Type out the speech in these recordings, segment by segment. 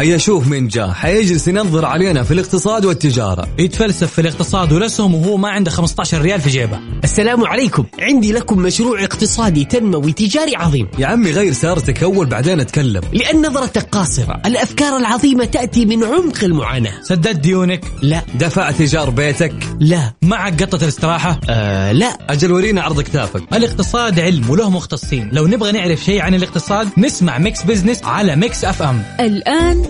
هيا شوف من جاء حيجلس ينظر علينا في الاقتصاد والتجارة. يتفلسف في الاقتصاد والاسهم وهو ما عنده 15 ريال في جيبه. السلام عليكم. عندي لكم مشروع اقتصادي تنموي تجاري عظيم. يا عمي غير سيارتك أول بعدين أتكلم. لأن نظرتك قاصرة. الأفكار العظيمة تأتي من عمق المعاناة. سددت ديونك. لا. دفعت إيجار بيتك؟ لا. معك قطة الاستراحة؟ آه لا. أجل ورينا عرض كتافك الاقتصاد علم وله مختصين. لو نبغى نعرف شيء عن الاقتصاد نسمع Mix Business على Mix FM. الآن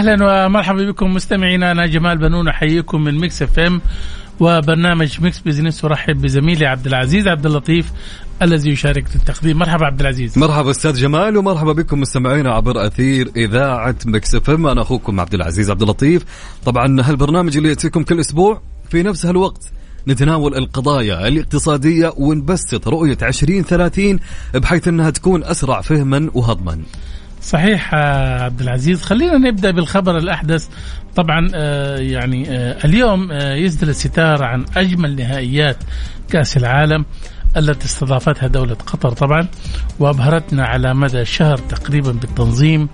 أهلا ومرحبا بكم مستمعينا أنا جمال بنون أحييكم من Mix FM وبرنامج Mix Business. أرحب بزميلي عبد العزيز عبد اللطيف الذي يشارك في التقديم. مرحبا عبد العزيز. مرحبا أستاذ جمال ومرحبا بكم مستمعينا عبر أثير إذاعة Mix FM. أنا أخوكم عبد العزيز عبد اللطيف. طبعا هالبرنامج اللي يأتيكم كل أسبوع في نفس هالوقت نتناول القضايا الاقتصادية ونبسط رؤية 2030 بحيث أنها تكون أسرع فهما وهضما. صحيح آه، عبد العزيز. خلينا نبدأ بالخبر الأحدث. طبعا آه، يعني آه، اليوم يسدل الستار عن أجمل نهائيات كأس العالم التي استضافتها دولة قطر طبعا وأبهرتنا على مدى شهر تقريبا بالتنظيم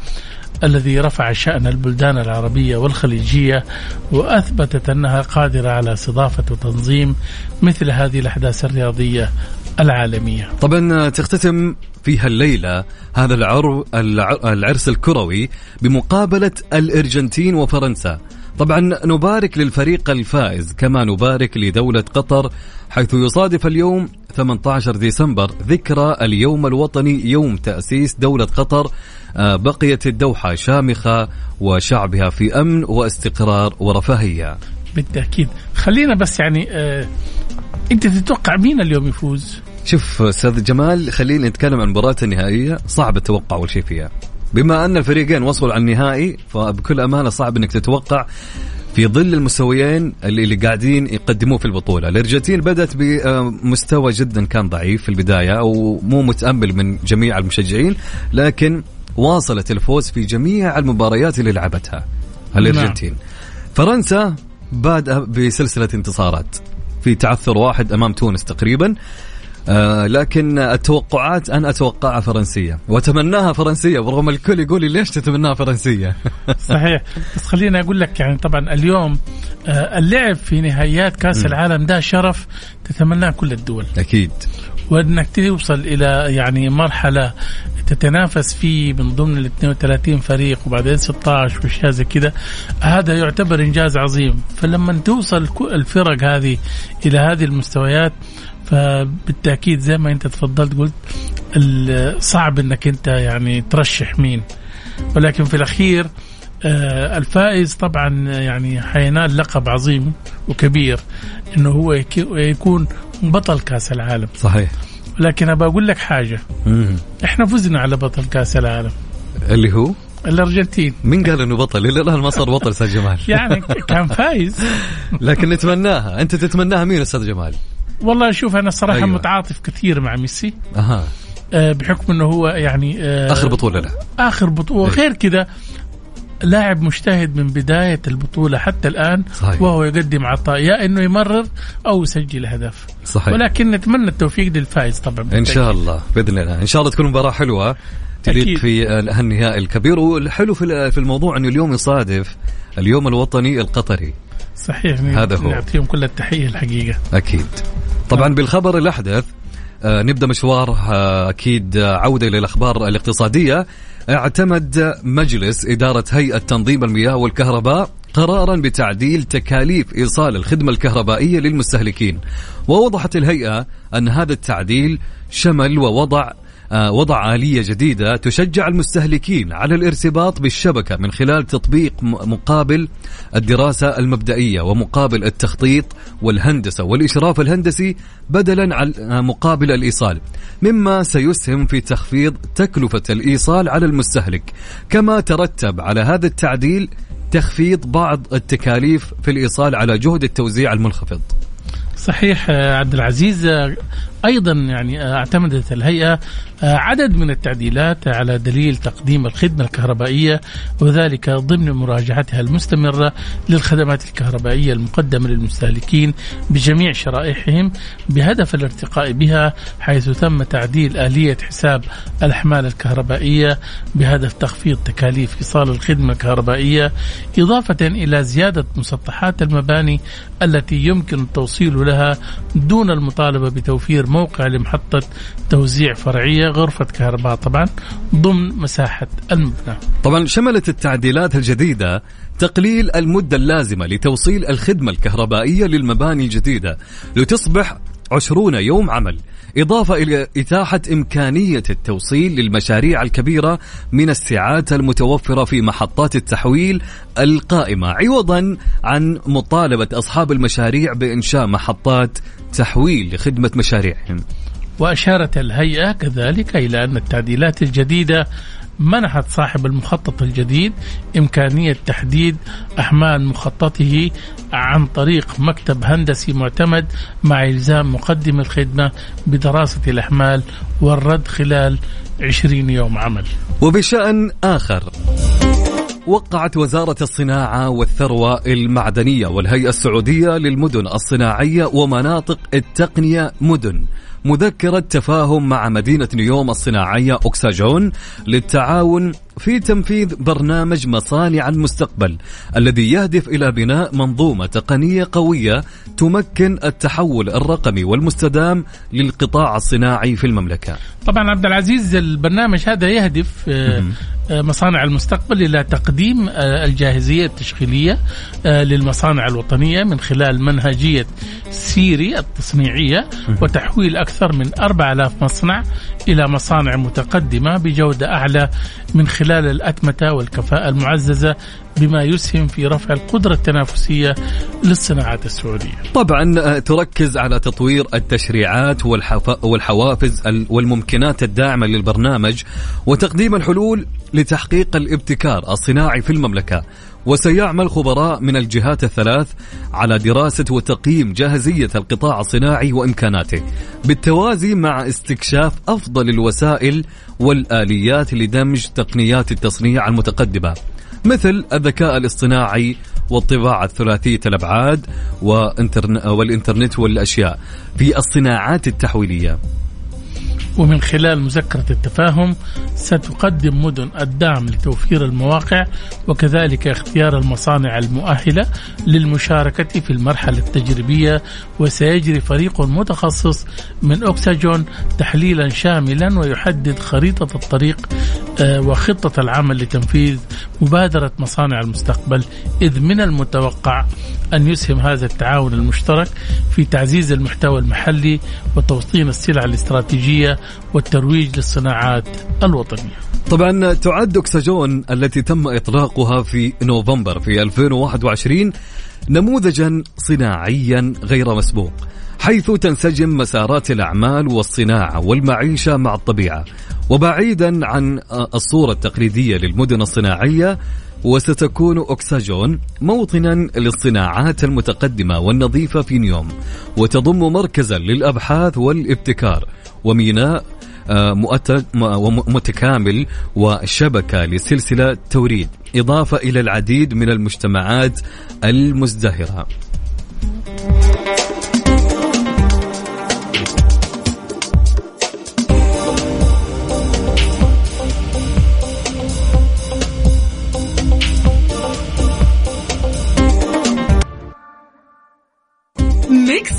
الذي رفع شأن البلدان العربية والخليجية وأثبتت أنها قادرة على استضافة وتنظيم مثل هذه الأحداث الرياضية العالمية. طبعا تختتم فيها الليلة هذا العر... العرس الكروي بمقابلة الأرجنتين وفرنسا. طبعا نبارك للفريق الفائز كما نبارك لدولة قطر حيث يصادف اليوم 18 ديسمبر ذكرى اليوم الوطني يوم تأسيس دولة قطر آه، بقيت الدوحة شامخة وشعبها في أمن واستقرار ورفاهية. بالتأكيد. خلينا بس يعني أنت تتوقع مين اليوم يفوز؟ شوف أستاذ جمال خلينا نتكلم عن المباراة النهائية. صعب التوقع أول شيء فيها. بما أن الفريقين وصلوا على النهائي فبكل أمانة صعب إنك تتوقع في ظل المستويين اللي, اللي قاعدين يقدموه في البطولة. الأرجنتين بدأت بمستوى جدا كان ضعيف في البداية أو مو متأمل من جميع المشجعين لكن واصلت الفوز في جميع المباريات اللي لعبتها الأرجنتين. نعم. فرنسا بادئة بسلسلة انتصارات. في تعثر واحد أمام تونس تقريبا. آه لكن التوقعات أنا أتوقعها فرنسية. وأتمناها فرنسية برغم الكل يقول لي ليش تتمناها فرنسية؟ صحيح. بس خليني أقول لك يعني طبعا اليوم آه اللعب في نهائيات كأس م. العالم ده شرف تتمناه كل الدول. أكيد. وإنك توصل إلى يعني مرحلة تتنافس فيه من ضمن ال 32 فريق وبعدين 16 وأشياء زي كذا هذا يعتبر إنجاز عظيم. فلما توصل الفرق هذه إلى هذه المستويات فبالتأكيد زي ما أنت تفضلت قلت صعب إنك أنت يعني ترشح مين. ولكن في الأخير آه، الفائز طبعا يعني حينال لقب عظيم وكبير إنه هو يكون بطل كأس العالم. صحيح. لكن أبى أقول لك حاجة. مم. إحنا فزنا على بطل كأس العالم. اللي هو؟ الأرجنتين. مين قال إنه بطل؟ إلى الآن ما صار بطل أستاذ جمال. يعني كان فايز. لكن نتمناها، أنت تتمناها مين أستاذ جمال؟ والله شوف أنا الصراحه أيوة. متعاطف كثير مع ميسي. أها. آه بحكم إنه هو يعني آه آخر بطولة له. آخر بطولة. غير كذا لاعب مجتهد من بداية البطولة حتى الآن صحيح. وهو يقدم عطاء يا أنه يمرر أو يسجل هدف. صحيح. ولكن نتمنى التوفيق للفائز طبعا. بالتأكيد. إن شاء الله بإذن الله. إن شاء الله تكون مباراة حلوة تليق في النهائي الكبير. والحلو في الموضوع أنه اليوم يصادف اليوم الوطني القطري. صحيح هذا هو. نعطيهم كل التحية الحقيقة. أكيد. طبعا بالخبر الأحدث آه، نبدأ مشوار آه، أكيد عودة إلى الأخبار الاقتصادية. اعتمد مجلس إدارة هيئة تنظيم المياه والكهرباء قرارا بتعديل تكاليف إيصال الخدمة الكهربائية للمستهلكين. ووضحت الهيئة أن هذا التعديل شمل ووضع وضع آلية جديدة تشجع المستهلكين على الارتباط بالشبكة من خلال تطبيق مقابل الدراسة المبدئية ومقابل التخطيط والهندسة والإشراف الهندسي بدلا عن آه، مقابل الإيصال. مما سيسهم في تخفيض تكلفة الإيصال على المستهلك. كما ترتب على هذا التعديل تخفيض بعض التكاليف في الإيصال على جهد التوزيع المنخفض. صحيح عبد العزيز أيضا يعني اعتمدت الهيئة عدد من التعديلات على دليل تقديم الخدمة الكهربائية وذلك ضمن مراجعتها المستمرة للخدمات الكهربائية المقدمة للمستهلكين بجميع شرائحهم بهدف الارتقاء بها حيث تم تعديل آلية حساب الأحمال الكهربائية بهدف تخفيض تكاليف ايصال الخدمة الكهربائية إضافة إلى زيادة مسطحات المباني التي يمكن التوصيل لها دون المطالبة بتوفير موقع لمحطة توزيع فرعية غرفة كهرباء طبعا ضمن مساحة المبنى. طبعا شملت التعديلات الجديدة تقليل المدة اللازمة لتوصيل الخدمة الكهربائية للمباني الجديدة لتصبح عشرون يوم عمل. إضافة إلى إتاحة إمكانية التوصيل للمشاريع الكبيرة من السعات المتوفرة في محطات التحويل القائمة عوضا عن مطالبة أصحاب المشاريع بإنشاء محطات تحويل لخدمة مشاريعهم. وأشارت الهيئة كذلك إلى أن التعديلات الجديدة منحت صاحب المخطط الجديد إمكانية تحديد أحمال مخططه عن طريق مكتب هندسي معتمد مع إلزام مقدم الخدمة بدراسة الأحمال والرد خلال 20 يوم عمل. وبشأن آخر. وقعت وزارة الصناعة والثروة المعدنية والهيئة السعودية للمدن الصناعية ومناطق التقنية مدن. مذكرة تفاهم مع مدينة نيوم الصناعية أكساجون للتعاون في تنفيذ برنامج مصانع المستقبل الذي يهدف إلى بناء منظومة تقنية قوية تمكن التحول الرقمي والمستدام للقطاع الصناعي في المملكة. طبعا عبد العزيز البرنامج هذا يهدف آه، مصانع المستقبل إلى تقديم آه، الجاهزية التشغيليه للمصانع الوطنية من خلال منهجية سيري التصنيعية وتحويل أكثر من 4000 مصنع إلى مصانع متقدمة بجودة أعلى من خلال الأتمتة والكفاءة المعززة بما يسهم في رفع القدرة التنافسية للصناعات السعودية. طبعا آه، تركز على تطوير التشريعات والحوافز والممكنات الداعمة للبرنامج وتقديم الحلول لتحقيق الابتكار الصناعي في المملكة. وسيعمل خبراء من الجهات الثلاث على دراسة وتقييم جاهزية القطاع الصناعي وإمكاناته بالتوازي مع استكشاف أفضل الوسائل والآليات لدمج تقنيات التصنيع المتقدمة. مثل الذكاء الاصطناعي والطباعة الثلاثية الأبعاد والإنترنت والأشياء في الصناعات التحويلية. ومن خلال مذكرة التفاهم ستقدم مدن الدعم لتوفير المواقع وكذلك اختيار المصانع المؤهلة للمشاركة في المرحلة التجريبية وسيجري فريق متخصص من أكسجون تحليلا شاملا ويحدد خريطة الطريق آه، وخطة العمل لتنفيذ مبادرة مصانع المستقبل. إذ من المتوقع أن يسهم هذا التعاون المشترك في تعزيز المحتوى المحلي وتوطين السلع الاستراتيجية والترويج للصناعات الوطنية. طبعا تعد أكسجون التي تم إطلاقها في نوفمبر في 2021 نموذجا صناعيا غير مسبوق حيث تنسجم مسارات الأعمال والصناعة والمعيشة مع الطبيعة. وبعيدا عن الصورة التقليدية للمدن الصناعية وستكون أكسجون موطنا للصناعات المتقدمة والنظيفة في نيوم وتضم مركزا للأبحاث والابتكار. وميناء آه، متكامل وشبكة لسلسلة توريد. إضافة إلى العديد من المجتمعات المزدهرة.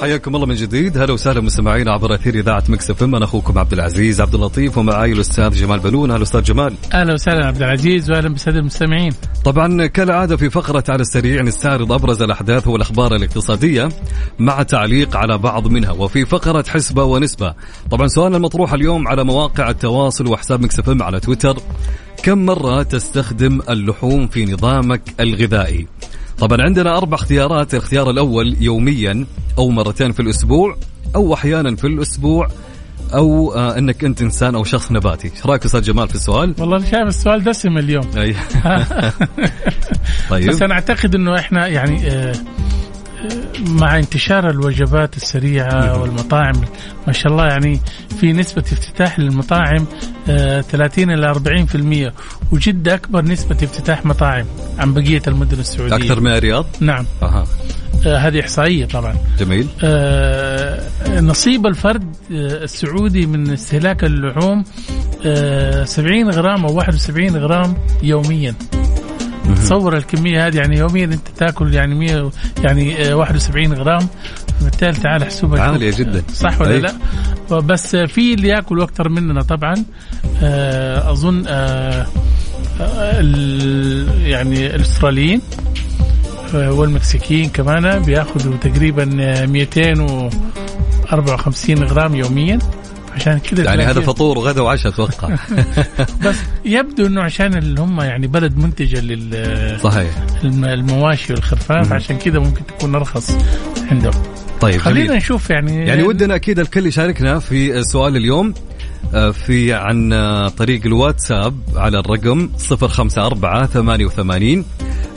حياكم الله من جديد. هلا وسهلا مستمعينا عبر أثير إذاعة Mix FM أنا أخوكم عبد العزيز عبد اللطيف ومعي الأستاذ جمال بنون. هلا أستاذ جمال. أهلا وسهلا عبد العزيز وأهلا بالساده المستمعين. طبعا كالعادة في فقرة على السريع نستعرض أبرز الأحداث والأخبار الاقتصادية مع تعليق على بعض منها وفي فقرة حسبة ونسبة. طبعا سؤالنا المطروح اليوم على مواقع التواصل وحساب Mix FM على تويتر كم مرة تستخدم اللحوم في نظامك الغذائي؟ طبعا عندنا أربع اختيارات الاختيار الأول يوميا أو مرتين في الأسبوع أو أحيانا في الأسبوع أو آه أنك أنت إنسان أو شخص نباتي، إيش رأيك أستاذ جمال في السؤال؟ والله أنا شايف السؤال دسم اليوم. طيب بس أنا أعتقد إنه إحنا يعني آه مع انتشار الوجبات السريعة والمطاعم. ما شاء الله يعني في نسبة افتتاح للمطاعم آه، 30 إلى 40% وجدة أكبر نسبة افتتاح مطاعم عن بقية المدن السعودية. أكثر من الرياض؟ نعم. أها. آه، هذه إحصائية طبعا. جميل. آه، نصيب الفرد آه، السعودي من استهلاك اللحوم آه، 70 غرام أو 71 غرام يوميا. تصور الكمية هذه يعني يوميا أنت تأكل يعني 100 يعني آه، 71 غرام بالتالي تعال احسبها عالية شوف. جدا. صح ولا أي. لا؟ بس في اللي ياكلوا أكثر مننا طبعا آه، أظن آه، آه، ال- يعني الأستراليين آه، والمكسيكيين كمان بيأخذوا تقريبا آه، 254 غرام يوميا عشان كذا يعني هذا فطور وغدا وعشاء أتوقع بس يبدو إنه عشان اللي هم يعني بلد منتجة لل صحيح. الم- المواشي والخرفان عشان كذا ممكن تكون أرخص عندهم طيب خلينا جميل. نشوف يعني يعني ودنا أكيد الكل يشاركنا في سؤال اليوم آه، في عن آه، طريق الواتساب على الرقم 054 88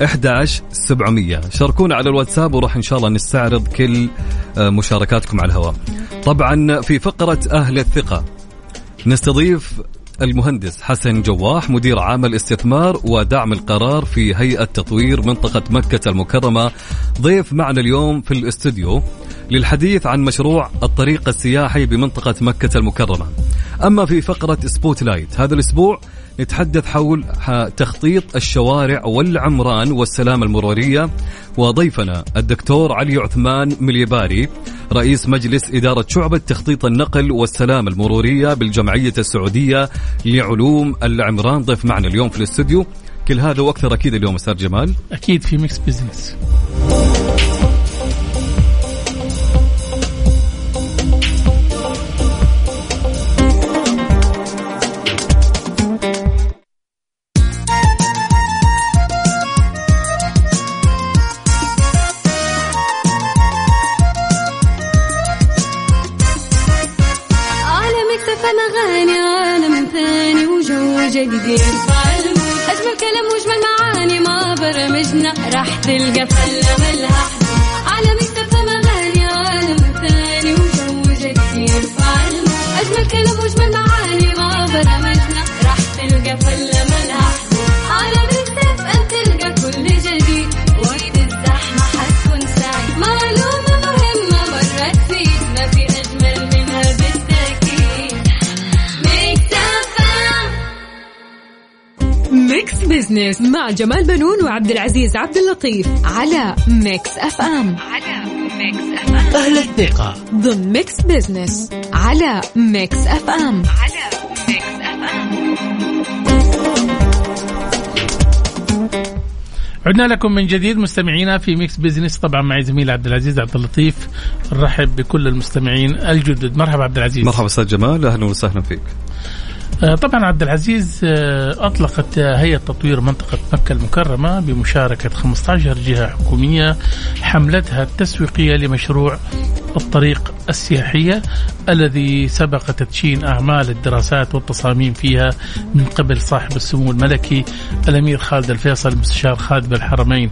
11 700 شاركونا على الواتساب وراح إن شاء الله نستعرض كل آه، مشاركاتكم على الهواء. طبعا في فقرة أهل الثقة. نستضيف المهندس حسن جواح مدير عام الاستثمار ودعم القرار في هيئة تطوير منطقة مكة المكرمة. ضيف معنا اليوم في الاستوديو للحديث عن مشروع الطريق السياحي بمنطقة مكة المكرمة. أما في فقرة spotlight هذا الأسبوع نتحدث حول تخطيط الشوارع والعمران والسلامة المرورية. وضيفنا الدكتور علي عثمان مليباري رئيس مجلس إدارة شعبة تخطيط النقل والسلامة المرورية بالجمعية السعودية لعلوم العمران. ضيف معنا اليوم في الاستوديو. كل هذا وأكثر أكيد اليوم أستاذ جمال. أكيد في Mix Business برمجنا راح تلقى فلة ملها Business مع جمال بنون وعبد العزيز عبد اللطيف على Mix FM على Mix FM أهل الثقة. ضمن Mix Business على Mix FM على Mix FM عدنا لكم من جديد مستمعينا في Mix Business طبعا معي زميل عبد العزيز عبد اللطيف. نرحب بكل المستمعين الجدد. مرحبا عبد العزيز. مرحبا أستاذ جمال. أهلا وسهلا فيك. طبعا عبد العزيز آه، أطلقت آه، هيئة تطوير منطقة مكة المكرمة بمشاركة 15 جهة حكومية حملتها التسويقية لمشروع الطريق السياحية الذي سبق تدشين أعمال الدراسات والتصاميم فيها من قبل صاحب السمو الملكي الأمير خالد الفيصل مستشار خادم الحرمين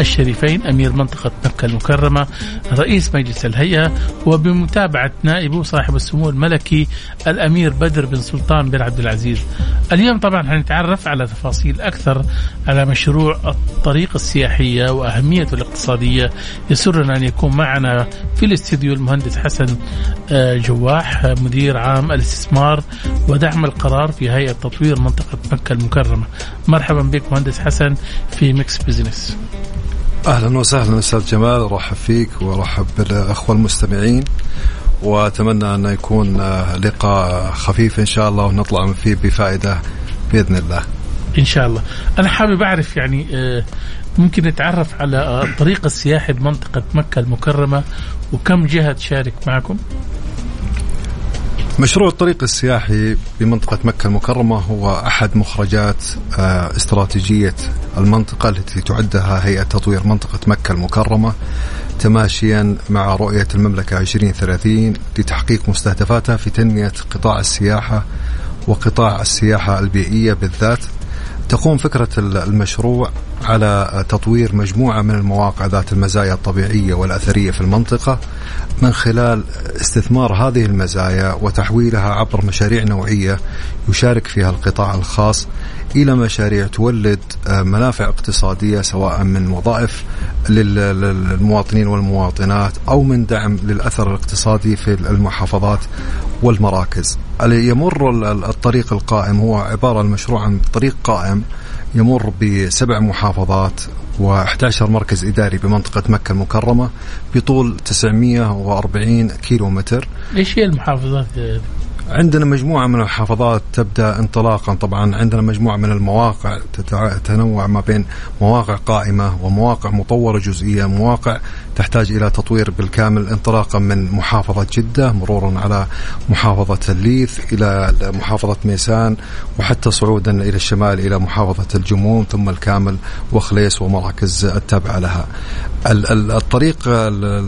الشريفين أمير منطقة مكة المكرمة رئيس مجلس الهيئة وبمتابعة نائبه صاحب السمو الملكي الأمير بدر بن سلطان بن عبد العزيز. اليوم طبعا حنتعرف على تفاصيل أكثر على مشروع الطريق السياحية وأهميته الاقتصادية. يسرنا أن يكون معنا في الاستديو المهندس حسن آه، جواح آه، مدير عام الاستثمار ودعم القرار في هيئة تطوير منطقة مكة المكرمة. مرحبا بك مهندس حسن في Mix Business. أهلا وسهلا أستاذ جمال أرحب فيك وأرحب بالأخوة المستمعين وأتمنى أن يكون آه، لقاء خفيف إن شاء الله ونطلع فيه بفائدة بإذن الله. إن شاء الله. أنا حابب أعرف يعني ممكن نتعرف على الطريق السياحي بمنطقة مكة المكرمة وكم جهة تشارك معكم؟ مشروع الطريق السياحي بمنطقة مكة المكرمة هو أحد مخرجات آه، استراتيجية المنطقة التي تعدها هيئة تطوير منطقة مكة المكرمة تماشيا مع رؤية المملكة 2030 لتحقيق مستهدفاتها في تنمية قطاع السياحة وقطاع السياحة البيئية بالذات. تقوم فكرة المشروع على تطوير مجموعة من المواقع ذات المزايا الطبيعية والأثرية في المنطقة من خلال استثمار هذه المزايا وتحويلها عبر مشاريع نوعية يشارك فيها القطاع الخاص إلى مشاريع تولد منافع اقتصادية سواء من وظائف للمواطنين والمواطنات أو من دعم للأثر الاقتصادي في المحافظات والمراكز. يمر الطريق القائم هو عبارة المشروع عن طريق قائم يمر بسبع محافظات و11 مركز إداري بمنطقة مكة المكرمة بطول 940 كيلو متر إيش هي المحافظات؟ عندنا مجموعة من المحافظات تبدأ انطلاقا. طبعا عندنا مجموعة من المواقع تتنوع ما بين مواقع قائمة ومواقع مطورة جزئية مواقع تحتاج إلى تطوير بالكامل انطلاقا من محافظة جدة مرورا على محافظة الليث إلى محافظة ميسان وحتى صعودا إلى الشمال إلى محافظة الجموم ثم الكامل وخليس ومراكز التابعة لها. الطريق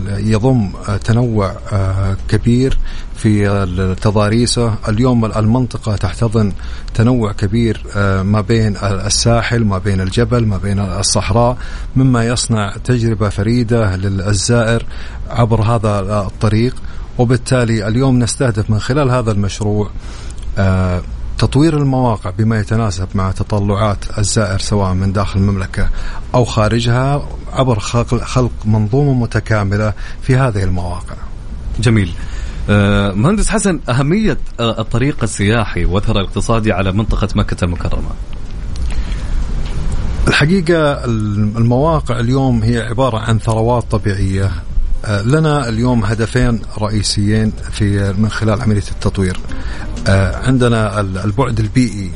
يضم تنوع آه، كبير في تضاريسه اليوم المنطقة تحتضن تنوع كبير آه، ما بين الساحل ما بين الجبل ما بين الصحراء مما يصنع تجربة فريدة للزائر عبر هذا الطريق وبالتالي اليوم نستهدف من خلال هذا المشروع آه، تطوير المواقع بما يتناسب مع تطلعات الزائر سواء من داخل المملكة أو خارجها عبر خلق منظومة متكاملة في هذه المواقع. جميل. آه، مهندس حسن أهمية آه، الطريق السياحي وأثر الاقتصادي على منطقة مكة المكرمة؟ الحقيقة المواقع اليوم هي عبارة عن ثروات طبيعية. آه، لنا اليوم هدفين رئيسيين في من خلال عملية التطوير. عندنا البعد البيئي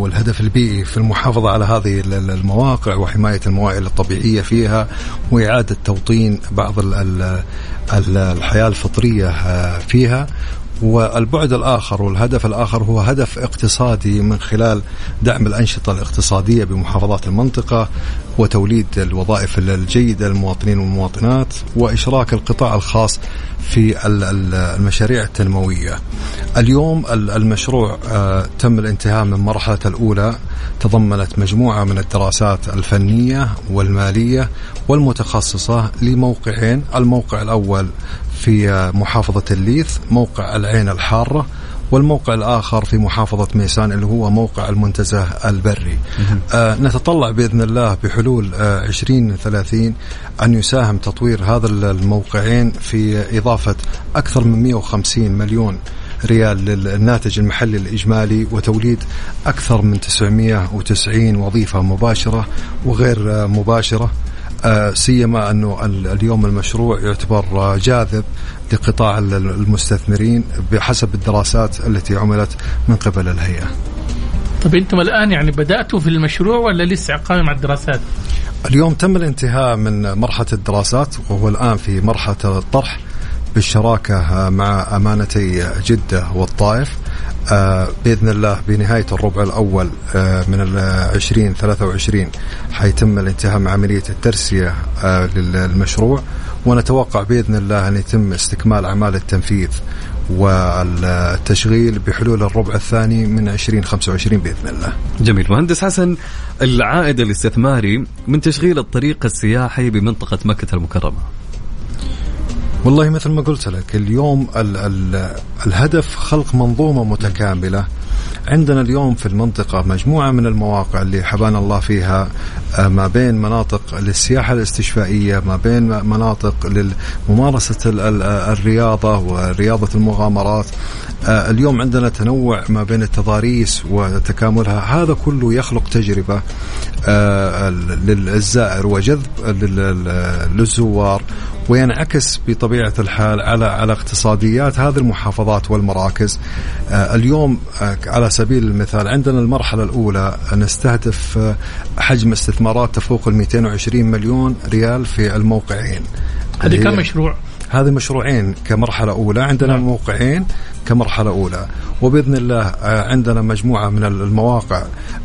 هو الهدف البيئي في المحافظة على هذه المواقع وحماية الموائل الطبيعية فيها وإعادة توطين بعض الحياة الفطرية آه، فيها. والبعد الآخر والهدف الآخر هو هدف اقتصادي من خلال دعم الأنشطة الاقتصادية بمحافظات المنطقة وتوليد الوظائف الجيدة للمواطنين والمواطنات وإشراك القطاع الخاص في المشاريع التنموية. اليوم المشروع آه، تم الانتهاء من مرحلة الأولى. تضمنت مجموعة من الدراسات الفنية والمالية والمتخصصة لموقعين. الموقع الأول في محافظة الليث موقع العين الحارة والموقع الآخر في محافظة ميسان اللي هو موقع المنتزه البري. آه نتطلع بإذن الله بحلول آه 2030 أن يساهم تطوير هذا الموقعين في إضافة أكثر من 150 مليون ريال للناتج المحلي الإجمالي وتوليد أكثر من 990 وظيفة مباشرة وغير آه، مباشرة. سيما أنه اليوم المشروع يعتبر آه، جاذب لقطاع المستثمرين بحسب الدراسات التي عملت من قبل الهيئة. طيب أنتم الآن يعني بداتوا في المشروع ولا لسه قائم على الدراسات؟ اليوم تم الانتهاء من مرحلة الدراسات وهو الآن في مرحلة الطرح بالشراكة مع أمانتي جدة والطائف آه بإذن الله بنهاية الربع الأول آه من 2023 حيتم الانتهاء من عملية الترسية آه للمشروع. ونتوقع بإذن الله أن يتم استكمال أعمال التنفيذ والتشغيل بحلول الربع الثاني من 2025 بإذن الله. جميل. مهندس حسن العائد الاستثماري من تشغيل الطريق السياحي بمنطقة مكة المكرمة. والله مثل ما قلت لك اليوم ال ال الهدف خلق منظومة متكاملة. عندنا اليوم في المنطقة مجموعة من المواقع اللي حبانا الله فيها آه، ما بين مناطق للسياحة الاستشفائية ما بين مناطق لممارسة الرياضة ورياضة المغامرات. آه، اليوم عندنا تنوع ما بين التضاريس وتكاملها. هذا كله يخلق تجربة آه، للزائر وجذب للزوار. وينعكس بطبيعة الحال على على اقتصاديات هذه المحافظات والمراكز آه، اليوم آه، على سبيل المثال عندنا المرحلة الأولى نستهدف آه، حجم استثمارات تفوق ال 220 مليون ريال في الموقعين هذه كم مشروع؟ هذه مشروعين كمرحلة أولى عندنا نعم. موقعين كمرحلة أولى وبإذن الله آه، عندنا مجموعة من المواقع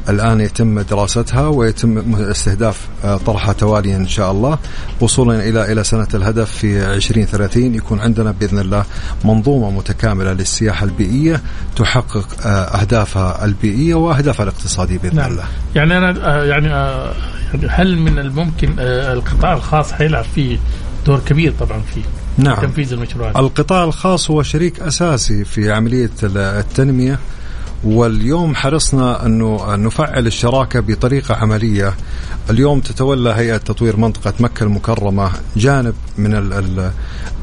الآن يتم دراستها ويتم استهداف آه، طرحها تواليا إن شاء الله وصولا إلى إلى سنة الهدف في 2030 يكون عندنا بإذن الله منظومة متكاملة للسياحة البيئية تحقق آه، أهدافها البيئية وأهدافها الاقتصادية بإذن نعم. الله. يعني أنا يعني هل من الممكن القطاع الخاص حيلعب فيه دور كبير طبعا فيه نعم. تنفيذ المشروعات القطاع الخاص هو شريك أساسي في عملية التنمية واليوم حرصنا أنه نفعل الشراكة بطريقة عملية اليوم تتولى هيئة تطوير منطقة مكة المكرمة جانب من ال ال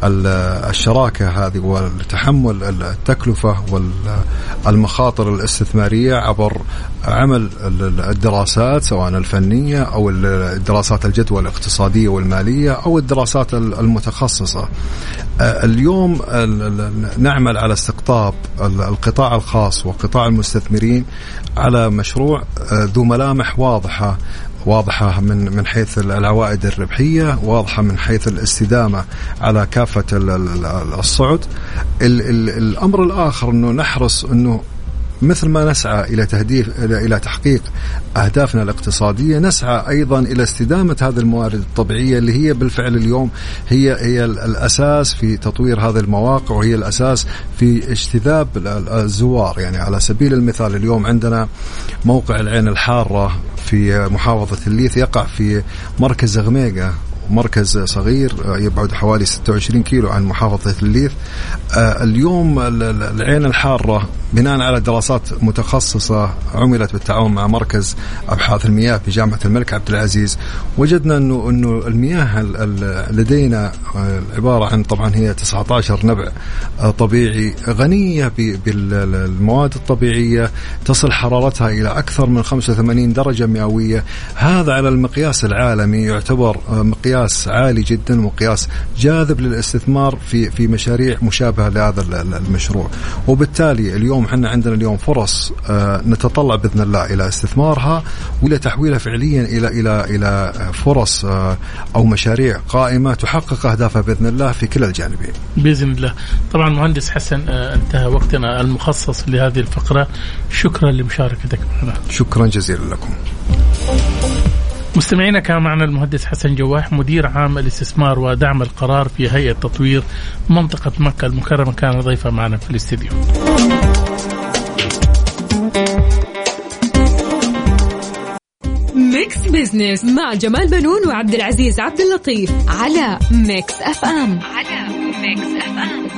ال الشراكة هذه وتحمل التكلفة والمخاطر الاستثمارية عبر عمل الدراسات سواء الفنية أو الدراسات الجدوى الاقتصادية والمالية أو الدراسات المتخصصة. اليوم نعمل على استقطاب القطاع الخاص وقطاع المستثمرين على مشروع ذو ملامح واضحة واضحة من من حيث العوائد الربحية واضحة من حيث الاستدامة على كافة الصعد. الأمر الآخر أنه نحرص أنه مثل ما نسعى إلى تهديف إلى تحقيق أهدافنا الاقتصادية نسعى أيضا إلى استدامة هذه الموارد الطبيعية اللي هي بالفعل اليوم هي هي الأساس في تطوير هذه المواقع وهي الأساس في اجتذاب الزوار. يعني على سبيل المثال اليوم عندنا موقع العين الحارة في محافظة الليث يقع في مركز غميقه مركز صغير يبعد حوالي 26 كيلو عن محافظة الليث. آه، اليوم العين الحارة بناء على دراسات متخصصة عملت بالتعاون مع مركز أبحاث المياه في جامعة الملك عبد العزيز. وجدنا أنه أنه المياه لدينا آه، عبارة عن طبعا هي 19 نبع آه، طبيعي غنية بالمواد الطبيعية تصل حرارتها إلى أكثر من 85 درجة مئوية. هذا على المقياس العالمي يعتبر مقياس عالي جدا وقياس جاذب للاستثمار في في مشاريع مشابهة لهذا المشروع. وبالتالي اليوم اليوم إحنا عندنا اليوم فرص آه، نتطلع بإذن الله إلى استثمارها والى تحويلها فعليا إلى إلى إلى فرص آه، أو مشاريع قائمة تحقق أهدافها بإذن الله في كلا الجانبين. بإذن الله. طبعا مهندس حسن آه، انتهى وقتنا المخصص لهذه الفقرة. شكرا لمشاركتك معنا. شكرا جزيلا لكم. مستمعينا كان معنا المهندس حسن جواح مدير عام الاستثمار ودعم القرار في هيئة تطوير منطقة مكة المكرمة كان ضيفا معنا في الاستديو. Business مع جمال بنون وعبد العزيز عبد اللطيف على Mix FM على Mix FM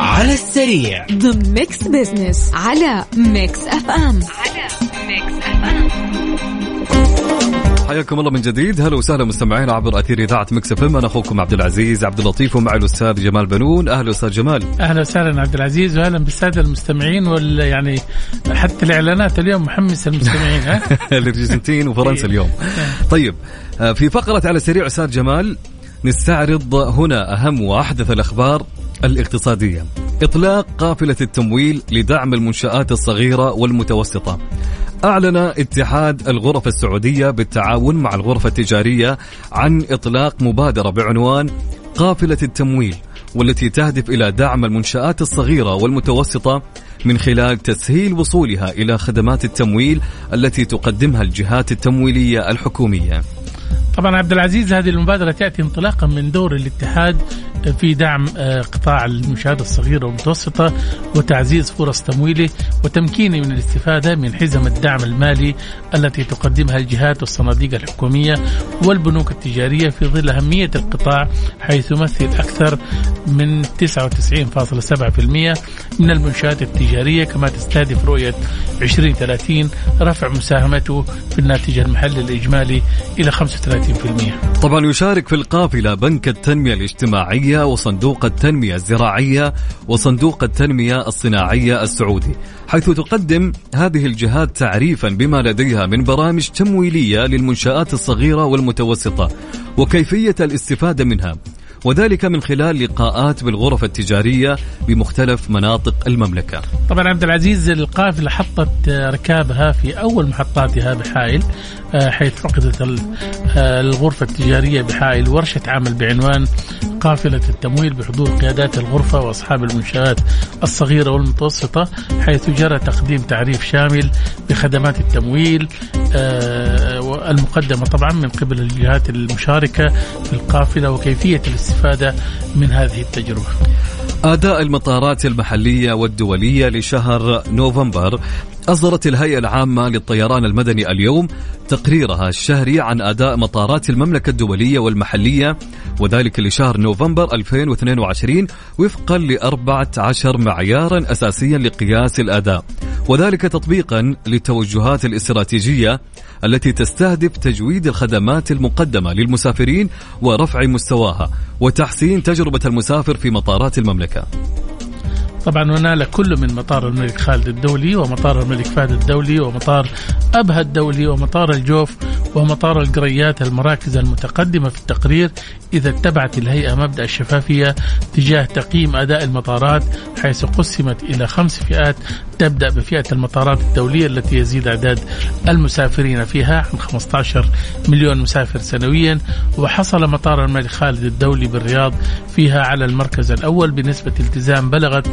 على السريع. ضمن Mix Business على Mix FM على Mix FM حياكم الله من جديد. هلا وسهلا مستمعينا عبر أثير إذاعة Mix F أنا أخوكم عبد العزيز عبد اللطيف ومع الأستاذ جمال بنون. أهلا أستاذ جمال. أهلا وسهلا عبد العزيز وأهلا بالسادة المستمعين وال يعني حتى الإعلانات اليوم محمسة المستمعين ها؟ الأرجنتين وفرنسا اليوم. طيب آه، في فقرة على السريع أستاذ جمال نستعرض هنا أهم وأحدث الأخبار الاقتصادية. إطلاق قافلة التمويل لدعم المنشآت الصغيرة والمتوسطة. أعلن اتحاد الغرف السعودية بالتعاون مع الغرفة التجارية عن إطلاق مبادرة بعنوان قافلة التمويل والتي تهدف إلى دعم المنشآت الصغيرة والمتوسطة من خلال تسهيل وصولها إلى خدمات التمويل التي تقدمها الجهات التمويلية الحكومية. طبعا عبد العزيز هذه المبادرة تأتي انطلاقا من دور الاتحاد في دعم آه، قطاع المنشآت الصغيرة والمتوسطة وتعزيز فرص تمويله وتمكينه من الاستفادة من حزم الدعم المالي التي تقدمها الجهات والصناديق الحكومية والبنوك التجارية في ظل أهمية القطاع حيث يمثل أكثر من 99.7% من المنشآت التجارية كما تستهدف رؤية 2030 رفع مساهمته في الناتج المحلي الإجمالي إلى 35% طبعا يشارك في القافلة بنك التنمية الاجتماعية وصندوق التنمية الزراعية وصندوق التنمية الصناعية السعودي حيث تقدم هذه الجهات تعريفا بما لديها من برامج تمويلية للمنشآت الصغيرة والمتوسطة وكيفية الاستفادة منها. وذلك من خلال لقاءات بالغرف التجارية بمختلف مناطق المملكة. طبعا عبد العزيز القافلة حطت ركابها في أول محطاتها بحائل آه، حيث عقدت آه، الغرفة التجارية بحائل ورشة عمل بعنوان قافلة التمويل بحضور قيادات الغرفة وأصحاب المنشآت الصغيرة والمتوسطة حيث جرى تقديم تعريف شامل بخدمات التمويل آه، المقدمة طبعا من قبل الجهات المشاركة في القافلة وكيفية الاستفادة من هذه التجربة. أداء المطارات المحلية والدولية لشهر نوفمبر أصدرت الهيئة العامة للطيران المدني اليوم تقريرها الشهري عن أداء مطارات المملكة الدولية والمحلية وذلك لشهر نوفمبر 2022 وفقا ل 14 معيارا أساسيا لقياس الأداء. وذلك تطبيقا للتوجهات الاستراتيجية التي تستهدف تجويد الخدمات المقدمة للمسافرين ورفع مستواها وتحسين تجربة المسافر في مطارات المملكة. المملكه طبعا ونال كل من مطار الملك خالد الدولي ومطار الملك فهد الدولي ومطار أبها الدولي ومطار الجوف ومطار القريات المراكز المتقدمة في التقرير إذا اتبعت الهيئة مبدأ الشفافية تجاه تقييم أداء المطارات حيث قسمت إلى خمس فئات. تبدأ بفئة المطارات الدولية التي يزيد أعداد المسافرين فيها عن 15 مليون مسافر سنويا. وحصل مطار الملك خالد الدولي بالرياض فيها على المركز الأول بنسبة التزام بلغت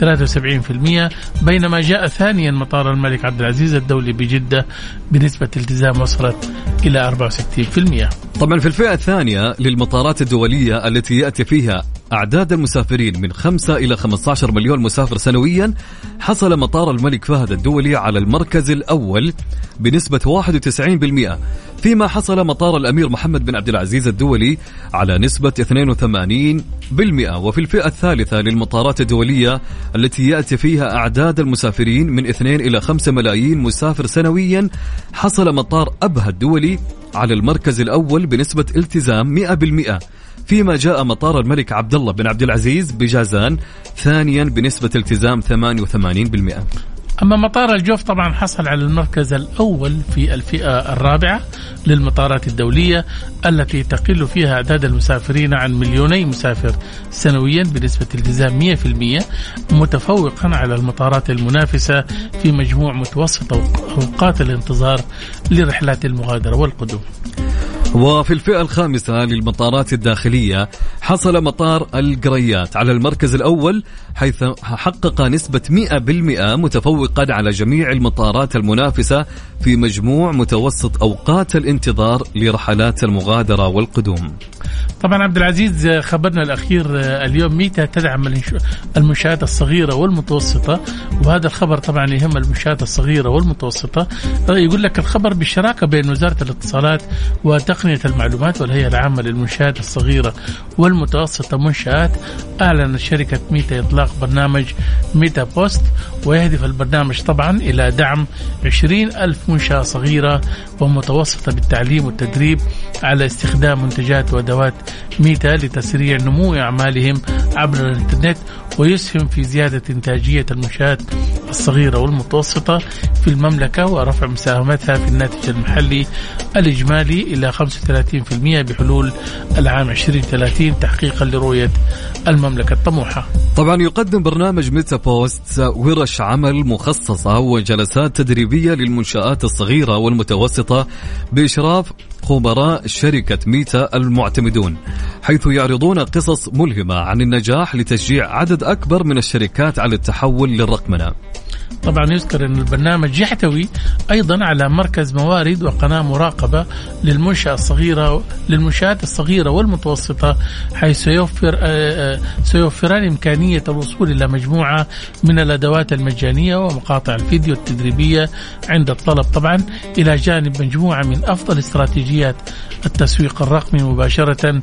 73% بينما جاء ثانيا مطار الملك عبد العزيز الدولي بجدة بنسبة التزام وصلت إلى 64% طبعا في الفئة الثانية للمطارات الدولية التي يأتي فيها أعداد المسافرين من 5 إلى 15 مليون مسافر سنويا حصل مطار الملك فهد الدولي على المركز الأول بنسبة 91% فيما حصل مطار الأمير محمد بن عبد العزيز الدولي على نسبة 82% وفي الفئة الثالثة للمطارات الدولية التي يأتي فيها أعداد المسافرين من 2 إلى 5 ملايين مسافر سنويا حصل مطار أبها الدولي على المركز الأول بنسبة التزام 100% فيما جاء مطار الملك عبد الله بن عبد العزيز بجازان ثانيا بنسبة التزام 88% أما مطار الجوف طبعا حصل على المركز الأول في الفئة الرابعة للمطارات الدولية التي تقل فيها أعداد المسافرين عن مليوني مسافر سنويا بنسبة التزام 100% متفوقا على المطارات المنافسة في مجموع متوسط أوقات الانتظار لرحلات المغادرة والقدوم. وفي الفئة الخامسة للمطارات الداخلية حصل مطار القريات على المركز الأول حيث حقق نسبة 100% متفوقا على جميع المطارات المنافسة في مجموع متوسط أوقات الانتظار لرحلات المغادرة والقدوم. طبعا عبد العزيز خبرنا الأخير اليوم ميتا تدعم المنشآت الصغيرة والمتوسطة؟ وهذا الخبر طبعا يهم المنشآت الصغيرة والمتوسطة. يقول لك الخبر بالشراكه بين وزارة الاتصالات وتقنية المعلومات والهيئة العامة للمنشآت الصغيرة والمتوسطة منشآت. أعلنت شركة Meta إطلاق برنامج Meta Boost ويهدف البرنامج طبعا إلى دعم 20 ألف منشأة صغيرة ومتوسطة بالتعليم والتدريب على استخدام منتجات وأدوات ميتا لتسريع نمو أعمالهم عبر الإنترنت ويسهم في زيادة إنتاجية المنشآت الصغيرة والمتوسطة في المملكة ورفع مساهمتها في الناتج المحلي الإجمالي إلى 35% بحلول العام 2030 تحقيقا لرؤية المملكة الطموحة. طبعا يقدم برنامج ميتا بوست ورش عمل مخصصة وجلسات تدريبية للمنشآت الصغيرة والمتوسطة بإشراف خبراء شركة Meta المعتمدون حيث يعرضون قصص ملهمة عن النجاح لتشجيع عدد أكبر من الشركات على التحول للرقمنة طبعا يذكر أن البرنامج يحتوي أيضا على مركز موارد وقناة مراقبة للمنشأة الصغيرة للمنشآت الصغيرة والمتوسطة حيث سيوفر آه، آه، سيوفران إمكانية الوصول إلى مجموعة من الأدوات المجانية ومقاطع الفيديو التدريبية عند الطلب. طبعا إلى جانب مجموعة من أفضل استراتيجيات التسويق الرقمي مباشرة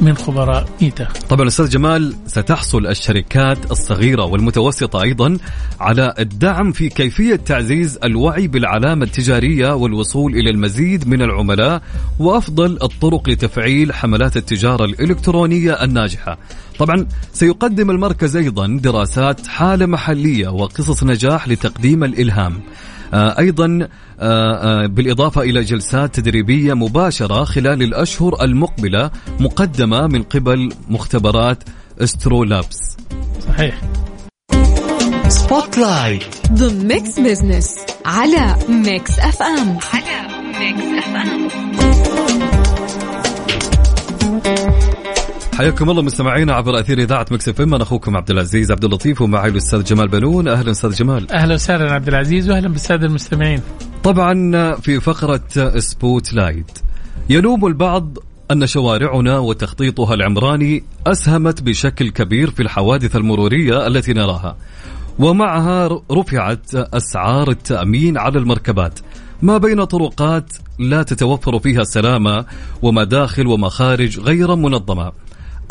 من خبراء ميتا. طبعا أستاذ جمال ستحصل الشركات الصغيرة والمتوسطة أيضا على الدعم في كيفية تعزيز الوعي بالعلامة التجارية والوصول إلى المزيد من العملاء وأفضل الطرق لتفعيل حملات التجارة الإلكترونية الناجحة. طبعا سيقدم المركز أيضا دراسات حالة محلية وقصص نجاح لتقديم الإلهام. آه، أيضا آه، آه، بالإضافة إلى جلسات تدريبية مباشرة خلال الأشهر المقبلة مقدمة من قبل مختبرات AstroLabs. صحيح spotlight ضمن Mix Business على Mix FM على Mix FM حياكم الله مستمعينا عبر أثير إذاعة Mix FM أنا أخوكم عبد العزيز عبد اللطيف ومعي الأستاذ جمال بنون. أهلا أستاذ جمال. أهلا وسهلا عبد العزيز وأهلا بالسادة المستمعين. طبعا في فقرة spotlight يلوم البعض أن شوارعنا وتخطيطها العمراني أسهمت بشكل كبير في الحوادث المرورية التي نراها. ومعها رفعت أسعار التأمين على المركبات. ما بين طرقات لا تتوفر فيها السلامة ومداخل ومخارج غير منظمة.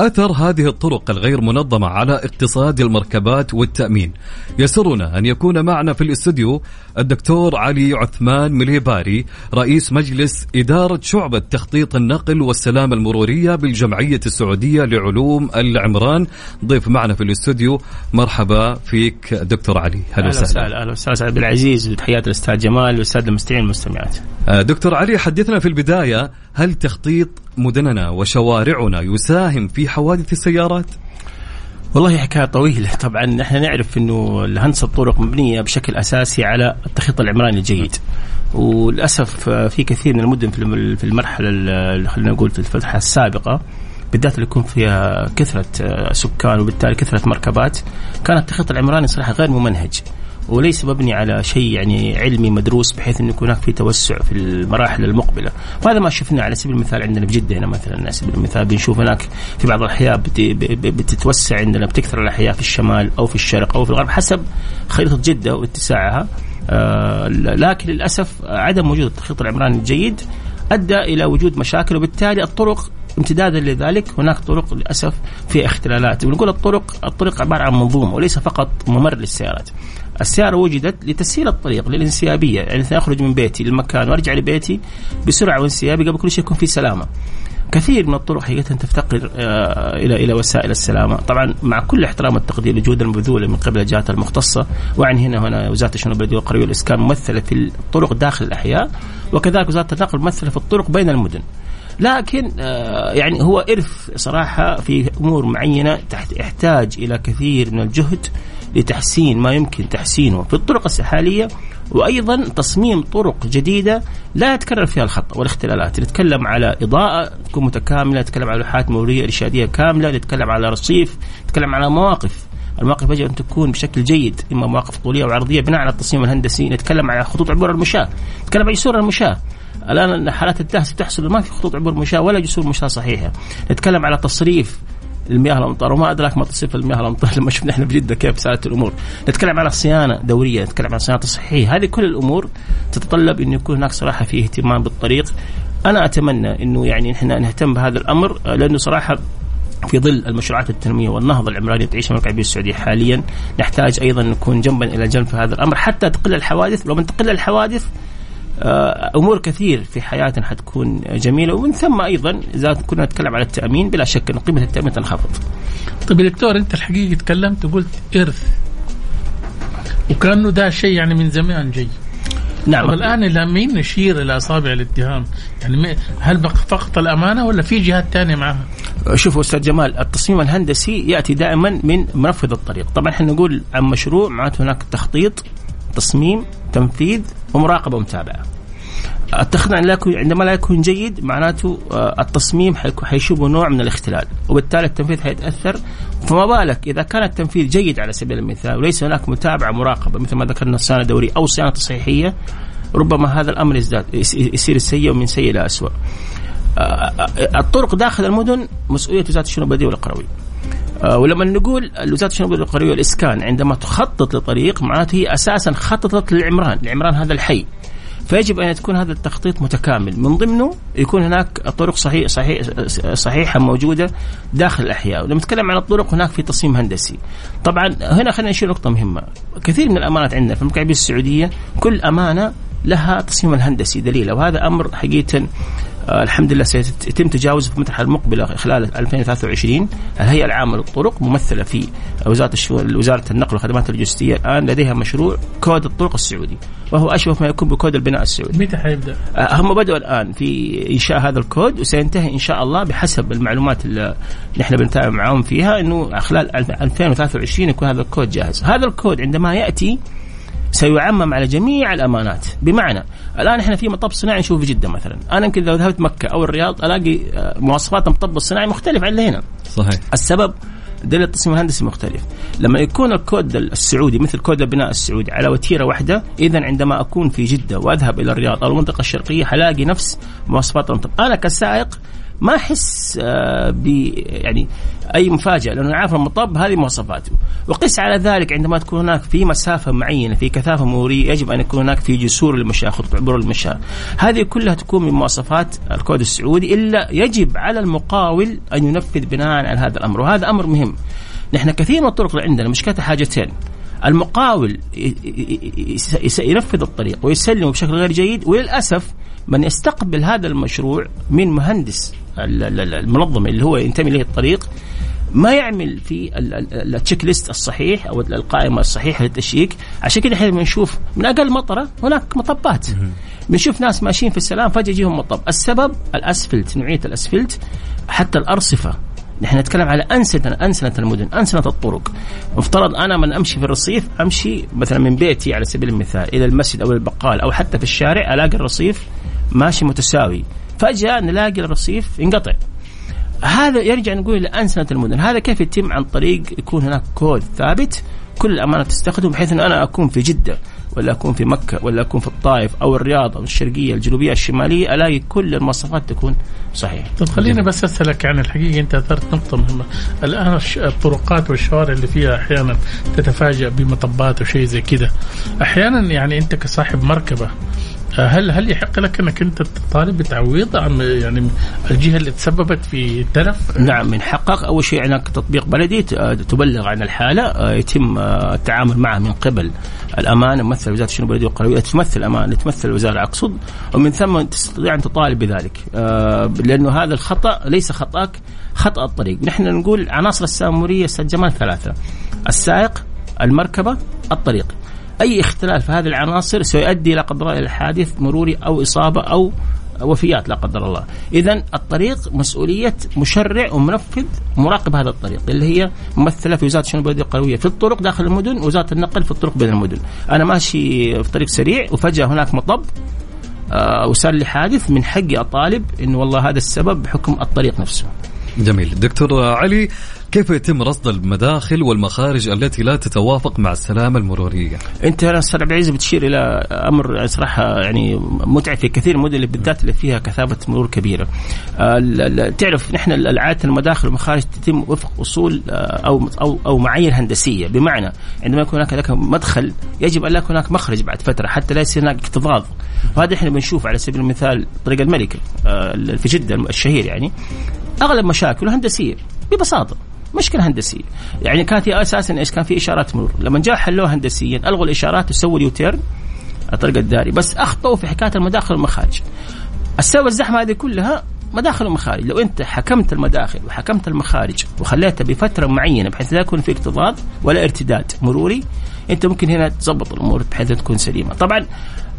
أثر هذه الطرق الغير منظمة على اقتصاد المركبات والتأمين. يسرنا أن يكون معنا في الاستوديو الدكتور علي عثمان مليباري رئيس مجلس إدارة شعبة تخطيط النقل والسلامة المرورية بالجمعية السعودية لعلوم العمران. ضيف معنا في الاستوديو. مرحبا فيك دكتور علي. أهلا وسهلا. أهلا وسهلا. عبد العزيز وتحيات الاستاذ جمال والأستاذ المستمعين والمستمعات. دكتور علي حدثنا في البداية هل تخطيط مدننا وشوارعنا يساهم في حوادث السيارات؟ والله حكاية طويلة. طبعا إحنا نعرف إنه هندسه الطرق مبنية بشكل أساسي على التخطيط العمراني الجيد. وللأسف في كثير من المدن في الم- في المرحلة ال- خلينا نقول في الفترة السابقة بالذات اللي يكون فيها كثرة سكان وبالتالي كثرة مركبات كان التخطيط العمراني صراحة غير ممنهج. وليس مبني على شيء يعني علمي مدروس بحيث انه يكون هناك في توسع في المراحل المقبلة، وهذا ما شفناه على سبيل المثال عندنا في جدة هنا مثلا. على سبيل المثال بنشوف هناك في بعض الأحياء بتتوسع عندنا بتكثر الأحياء في الشمال أو في الشرق أو في الغرب حسب خريطة جدة واتساعها. آه لكن للأسف عدم وجود التخطيط العمراني الجيد أدى إلى وجود مشاكل وبالتالي الطرق امتدادا لذلك هناك طرق للأسف فيها اختلالات. ونقول الطرق الطرق عبارة عن منظومة وليس فقط ممر للسيارات. السيارة وجدت لتسهيل الطريق للانسيابية يعني أخرج من بيتي للمكان وأرجع لبيتي بسرعة وانسيابي قبل كل شيء يكون في سلامة. كثير من الطرق حقيقة تفتقر آه، إلى إلى وسائل السلامة. طبعا مع كل احترام التقدير للجهود المبذولة من قبل الجهات المختصة وعن هنا هنا وزارة الشؤون البلدية والقرية والإسكان ممثلة في الطرق داخل الأحياء وكذلك وزارة النقل ممثلة في الطرق بين المدن. لكن آه، يعني هو إرث صراحة في أمور معينة يحتاج إلى كثير من الجهد. لتحسين ما يمكن تحسينه في الطرق الحالية وأيضا تصميم طرق جديدة لا يتكرر فيها الخطأ والاختلالات. نتكلم على إضاءة تكون متكاملة نتكلم على لوحات مرورية إرشادية كاملة نتكلم على رصيف نتكلم على مواقف. المواقف يجب أن تكون بشكل جيد إما مواقف طولية أو عرضية بناء على التصميم الهندسي. نتكلم على خطوط عبور المشاة. نتكلم عن جسور المشاة. الآن حالات الدهس تحصل ما في خطوط عبور مشاه ولا جسور مشاه صحيحة. نتكلم على تصريف المياه الأمطار وما أدراك ما تصريف المياه الأمطار لما شفنا إحنا بجدة كيف سالت الأمور. نتكلم على صيانة دورية نتكلم عن صيانة تصحيحيه هذه كل الأمور تتطلب انه يكون هناك صراحة في اهتمام بالطريق. أنا أتمنى إنه يعني إحنا نهتم بهذا الأمر آه، لأنه صراحة في ظل المشروعات التنمويه والنهضة العمرانية تعيشها المملكه العربيه السعودية حاليا نحتاج أيضا نكون جنبا إلى جنب في هذا الأمر. حتى تقل الحوادث لو من تقل الحوادث أمور كثير في حياتنا حتكون جميلة ومن ثم أيضا إذا كنا نتكلم على التأمين بلا شك إن قيمة التأمين تنخفض. طيب يا دكتور أنت الحقيقة تكلمت وقلت إرث وكأنه ده شيء يعني من زمان جاي نعم طب الآن إلى مين نشير إلى أصابع الاتهام؟ يعني هل بق- فقط الأمانة ولا في جهات ثانية معها؟ شوفوا أستاذ جمال التصميم الهندسي يأتي دائما من منفذ الطريق، طبعا إحنا نقول عن مشروع معناته هناك تخطيط تصميم تنفيذ ومراقبة ومتابعة. التخطيط لا عندما لا يكون جيد معناته آه، التصميم حيشوبه نوع من الاختلال وبالتالي التنفيذ حيتأثر فما بالك إذا كان التنفيذ جيد على سبيل المثال وليس هناك متابعة مراقبة مثل ما ذكرنا صيانه دوريه أو صيانة تصحيحيه ربما هذا الأمر يزداد يصير سيء ومن سيء إلى اسوء. آه، آه، الطرق داخل المدن مسؤولية وزارة الشؤون البلدية والقروي. ولما نقول وزارة الشؤون البلدية والقروي والإسكان عندما تخطط لطريق معناته هي أساسا خططت للعمران، العمران هذا الحي. فيجب أن تكون هذا التخطيط متكامل. من ضمنه يكون هناك طرق صحيح صحيح صحيحة موجودة داخل الأحياء. ولما نتكلم عن الطرق هناك في تصميم هندسي. طبعا هنا خلينا نشير نقطة مهمة. كثير من الأمانات عندنا في المملكه السعودية كل أمانة لها تصميم الهندسي دليل. وهذا أمر حقيقة الحمد لله سيتم تجاوزه في المرحله المقبله خلال 2023 الهيئه العامه للطرق ممثلة في وزارة الشؤون وزارة النقل والخدمات اللوجستية الآن لديها مشروع كود الطرق السعودي وهو أشبه ما يكون بكود البناء السعودي. متى حيبدأ؟ آه هم بدأوا الآن في إنشاء هذا الكود وسينتهي إن شاء الله بحسب المعلومات اللي نحن بنتابع معاهم فيها إنه خلال 2023 يكون هذا الكود جاهز. هذا الكود عندما يأتي سيعمم على جميع الأمانات. بمعنى الآن إحنا في مطب صناعي نشوفه في جدة مثلا. أنا يمكن لو ذهبت مكة أو الرياض ألاقي آه، مواصفات المطب الصناعي مختلف عن اللي هنا. صحيح. السبب دليل التصميم الهندسي مختلف. لما يكون الكود السعودي مثل كود البناء السعودي على وتيرة واحدة اذا عندما أكون في جدة وأذهب إلى الرياض أو المنطقة الشرقية حلاقي نفس مواصفات المطب. أنا كسائق ما أحس آه، ب يعني أي مفاجأة لأنه عارف المطب هذه مواصفاته. وقس على ذلك عندما تكون هناك في مسافة معينة في كثافة مروريه يجب أن يكون هناك في جسور للمشاة خطوط عبور المشاة. هذه كلها تكون من مواصفات الكود السعودي إلا يجب على المقاول أن ينفذ بناء على هذا الأمر. وهذا أمر مهم. نحن كثير من الطرق اللي عندنا مشكلتها حاجتين. المقاول ينفذ الطريق ويسلمه بشكل غير جيد وللأسف من يستقبل هذا المشروع من مهندس المنظمة اللي هو ينتمي إليه الطريق ما يعمل في التشيك ليست الصحيح أو القائمة الصحيحة للتشييك عشان كذا إحنا بنشوف من أقل مطرة هناك مطبات. بنشوف ناس ماشيين في السلام فجأة يجيهم مطب. السبب الأسفلت نوعية الأسفلت حتى الأرصفة. نحن نتكلم على أنسنة أنسنة المدن أنسنة الطرق. مفترض أنا من أمشي في الرصيف أمشي مثلا من بيتي على سبيل المثال إلى المسجد أو البقال أو حتى في الشارع ألاقي الرصيف ماشي متساوي. فجأة نلاقي الرصيف ينقطع هذا يرجع نقول إلى انسنه المدن، هذا كيف يتم عن طريق يكون هناك كود ثابت كل الأمانة تستخدم بحيث أن أنا أكون في جدة ولا أكون في مكة ولا أكون في الطائف أو الرياض أو الشرقية الجنوبية الشمالية ألاقي كل المواصفات تكون صحيحة. طيب خليني بس أسألك عن الحقيقة أنت أثرت نقطة مهمة، الآن الطرقات والشوارع اللي فيها أحيانا تتفاجأ بمطبات وشيء زي كذا، أحيانا يعني أنت كصاحب مركبة هل هل يحق لك انك انت تطالب بتعويض عن يعني الجهة اللي تسببت في التلف؟ نعم من حقك. أول شيء هناك تطبيق بلدي تبلغ عن الحالة آه، يتم آه، التعامل معها من قبل الأمانة. ممثل وزارة الشؤون البلدية والقروية تمثل الامانه تمثل الوزارة أقصد. ومن ثم تستطيع أن تطالب بذلك آه، لأنه هذا الخطأ ليس خطأك خطأ الطريق. نحن نقول عناصر السامورية أستاذ جمال ثلاثة السائق المركبة الطريق. أي اختلال في هذه العناصر سيؤدي لا قدر الله إلى حادث مروري أو إصابة أو وفيات لا قدر الله. إذا الطريق مسؤولية مشرع ومنفذ مراقب هذا الطريق اللي هي ممثلة في وزارة الشؤون البلدية القروية في الطرق داخل المدن وزارة النقل في الطرق بين المدن. أنا ماشي في طريق سريع وفجأة هناك مطب آه وصار لي حادث من حقي أطالب إنه والله هذا السبب بحكم الطريق نفسه. جميل. دكتور علي كيف يتم رصد المداخل والمخارج التي لا تتوافق مع السلامة المرورية؟ انت أستاذ عبد العزيز بتشير إلى أمر صراحة يعني متعب في كثير من المدن بالذات اللي فيها كثافة مرور كبيرة. آه، تعرف نحن عاده المداخل والمخارج تتم وفق أصول آه، أو أو أو معايير هندسية بمعنى عندما يكون هناك مدخل يجب أن يكون هناك مخرج بعد فترة حتى لا يصير هناك اكتظاظ وهذا إحنا بنشوف على سبيل المثال طريق الملكه آه، في جدة الشهير يعني أغلب مشاكله هندسية ببساطة مشكلة هندسية. يعني كانت هي أساسا إيش؟ كان في إشارات مرور. لما جاء حلوها هندسيا ألغوا الإشارات وسووا اليوتيرن الطريق الداري. بس أخطأوا في حكاية المداخل والمخارج. السبب الزحمة هذه كلها مداخل ومخارج. لو أنت حكمت المداخل وحكمت المخارج وخليتها بفترة معينة بحيث لا يكون في اكتظاظ ولا ارتداد مروري أنت ممكن هنا تظبط الأمور بحيث تكون سليمة. طبعا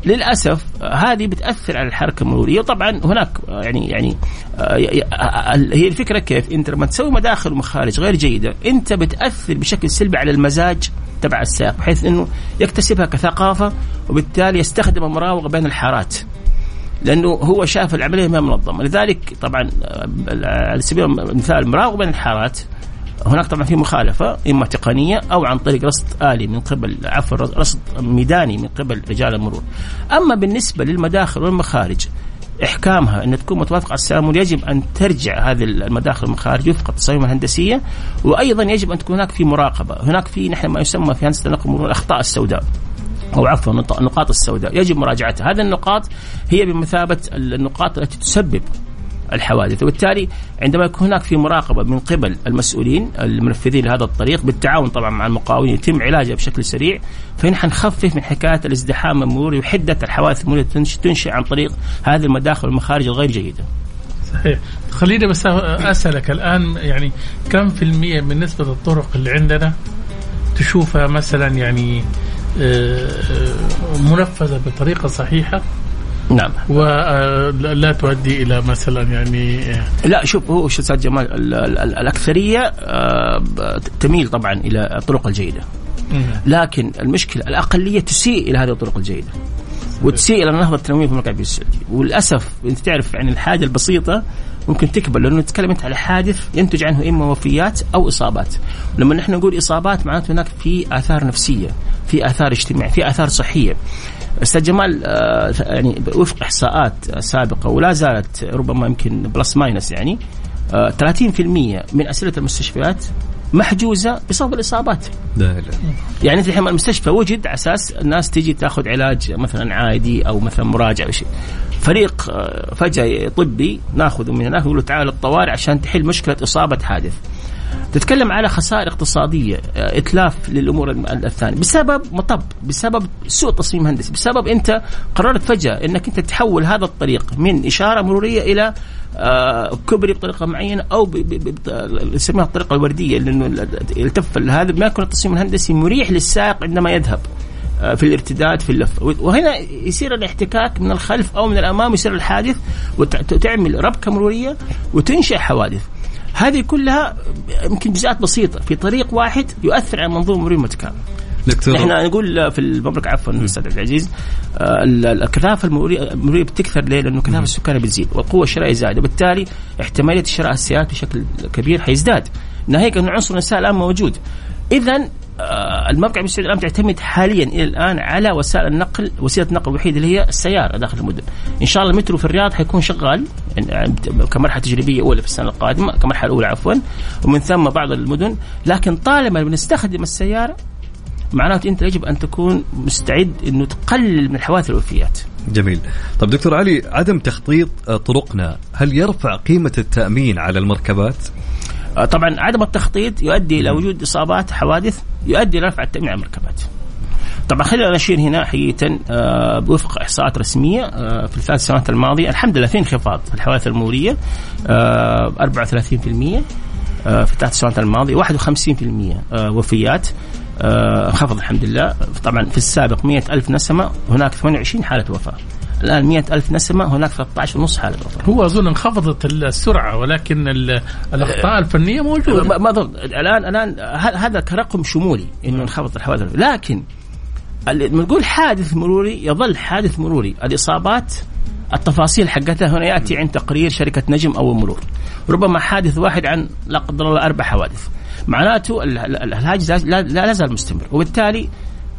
للأسف هذه بتأثر على الحركة المرورية. وطبعا هناك يعني يعني آه، هي الفكرة كيف؟ أنت لما تسوي مداخل ومخارج غير جيدة أنت بتأثر بشكل سلبي على المزاج تبع السائق بحيث إنه يكتسبها كثقافة وبالتالي يستخدم المراوغه بين الحارات. لأنه هو شاف العملية ما منظمة. لذلك طبعا آه، على سبيل المثال المراوغه بين الحارات هناك طبعا في مخالفة إما تقنية أو عن طريق رصد آلي من قبل عفوا رصد ميداني من قبل رجال المرور. أما بالنسبة للمداخل والمخارج إحكامها إن تكون متوافقة على السلام يجب أن ترجع هذه المداخل والمخارج وفق التصاميم الهندسية وأيضا يجب أن تكون هناك في مراقبة، هناك في نحن ما يسمى في هندسة النقل والمرور الأخطاء السوداء. أو عفوا النقاط السوداء يجب مراجعتها هذه النقاط هي بمثابة النقاط التي تسبب الحوادث. وبالتالي عندما يكون هناك في مراقبة من قبل المسؤولين المنفذين لهذا الطريق بالتعاون طبعا مع المقاولين يتم علاجها بشكل سريع فإن حنخفف من حكاية الازدحام المروري وحدة الحوادث المرورية تنشئ عن طريق هذه المداخل والمخارج الغير جيدة. صحيح. خليني بس أسألك الآن يعني كم في المية من نسبة الطرق اللي عندنا تشوفها مثلا يعني آه، آه، منفذة بطريقة صحيحة؟ نعم. ولا تؤدي إلى مثلا يعني لا شوف هو أستاذ جمال الأكثرية آه، تميل طبعا إلى الطرق الجيدة. لكن المشكلة الأقلية تسيء إلى هذه الطرق الجيدة وتسيء إلى النهضه التنمويه في المملكه السعوديه وللأسف انت تعرف يعني الحاجة البسيطة ممكن تكبر لأنه نتكلم انت على حادث ينتج عنه إما وفيات أو إصابات. لما نحن نقول إصابات معناته هناك في آثار نفسية في آثار اجتماعية في آثار صحية. أستاذ جمال آه، يعني وفق إحصاءات سابقة ولا زالت ربما يمكن plus minus يعني 30% آه، من أسرة المستشفيات محجوزة بسبب الإصابات. لا لا. يعني أنت الحين المستشفى وجد على أساس الناس تجي تاخذ علاج مثلا عادي أو مثلا مراجعه أو شيء. فريق آه، فجأة طبي ناخذه من هناك يقول تعال الطوارئ عشان تحل مشكلة إصابة حادث. تتكلم على خسائر اقتصادية آه، إتلاف للأمور الثانية. بسبب مطب بسبب سوء تصميم هندسي بسبب أنت قررت فجأة إنك أنت تحول هذا الطريق من إشارة مرورية إلى آه كبري بطريقة معينة أو نسميها الطريقة الوردية لأنه التف هذا ما يكون التصميم الهندسي مريح للسائق عندما يذهب آه، في الارتداد في اللف. وهنا يصير الاحتكاك من الخلف أو من الأمام يصير الحادث وتعمل ربكة مرورية وتنشئ حوادث. هذه كلها يمكن جزئيات بسيطة في طريق واحد يؤثر على منظومه مروريه متكامله دكتور. إحنا نقول في المملكة عفوا أستاذ عبد العزيز آه، الكثافة المروريه بتكثر ليه؟ لأنه الكثافه السكانيه بتزيد والقوه الشرائيه زايدة. وبالتالي احتمالية شراء السيارات بشكل كبير حيزداد. ناهيك انه عنصر النساء الآن موجود. اذا آه، الموقع بالسعوديه الان تعتمد حاليا إلى الآن على وسائل النقل وسيلة النقل الوحيدة اللي هي السيارة داخل المدن. إن شاء الله المترو في الرياض حيكون شغال كمرحلة تجريبية أولى في السنة القادمة كمرحلة اولى عفوا ومن ثم بعض المدن. لكن طالما بنستخدم السيارة معناته أنت يجب أن تكون مستعد إنه تقلل من حوادث الوفيات. جميل. طب دكتور علي عدم تخطيط طرقنا هل يرفع قيمة التأمين على المركبات؟ آه، طبعا عدم التخطيط يؤدي إلى وجود إصابات حوادث يؤدي إلى رفع التأمين على المركبات. طبعا خلينا نشير هنا حقيقه آه وفق إحصاءات رسمية آه في الثلاث سنوات الماضية. الحمد لله في انخفاض في الحوادث المروريه آه 34% آه في الثلاث سنوات الماضية 51% آه وفيات آه الحمد لله. طبعا في السابق 100 ألف نسمة هناك 28 حالة وفاة. مئة ألف نسمة هناك 13 ونص حالة. وفاة هو أظن انخفضت السرعة ولكن الأخطاء الفنية موجودة. ما أظن. الآن الآن هذا كرقم شمولي إنه انخفضت الحوادث. لكن لما نقول حادث مروري يظل حادث مروري. الإصابات التفاصيل حقتها هنا يأتي عند تقرير شركة نجم أو المرور ربما حادث واحد عن لا قدر الله أربع حوادث. معناته الهاجس لا, لا زال مستمر وبالتالي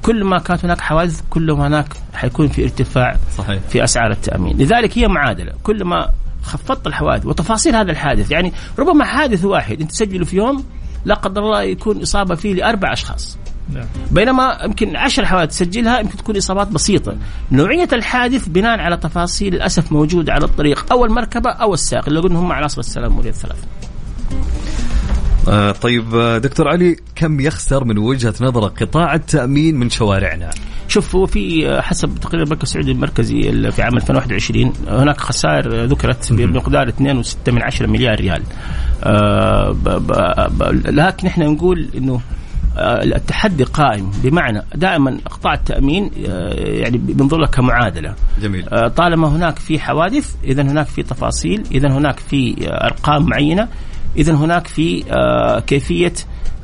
كل ما كانت هناك حوادث كل ما هناك حيكون في ارتفاع صحيح. في أسعار التأمين. لذلك هي معادلة. كل ما خفضت الحوادث وتفاصيل هذا الحادث يعني ربما حادث واحد أنت تسجله في يوم لا قدر الله يكون إصابة فيه لأربع أشخاص. نعم. بينما يمكن عشر حوادث تسجلها يمكن تكون إصابات بسيطة. نوعية الحادث بناء على تفاصيل للأسف موجودة على الطريق أو المركبة أو السائق اللي قلنا هم عناصر السلام الثلاثة. آه طيب آه، دكتور علي كم يخسر من وجهة نظرك قطاع التأمين من شوارعنا؟ شوف هو في آه، حسب تقرير البنك السعودي المركزي في عام 2021 هناك خسائر ذكرت بمقدار 2.6 من 10 مليار ريال. آه لكن إحنا نقول إنه التحدي قائم بمعنى دائما قطاع التأمين يعني بنظر له كمعادلة جميل طالما هناك في حوادث اذا هناك في تفاصيل اذا هناك في أرقام معينة اذا هناك في آه، كيفية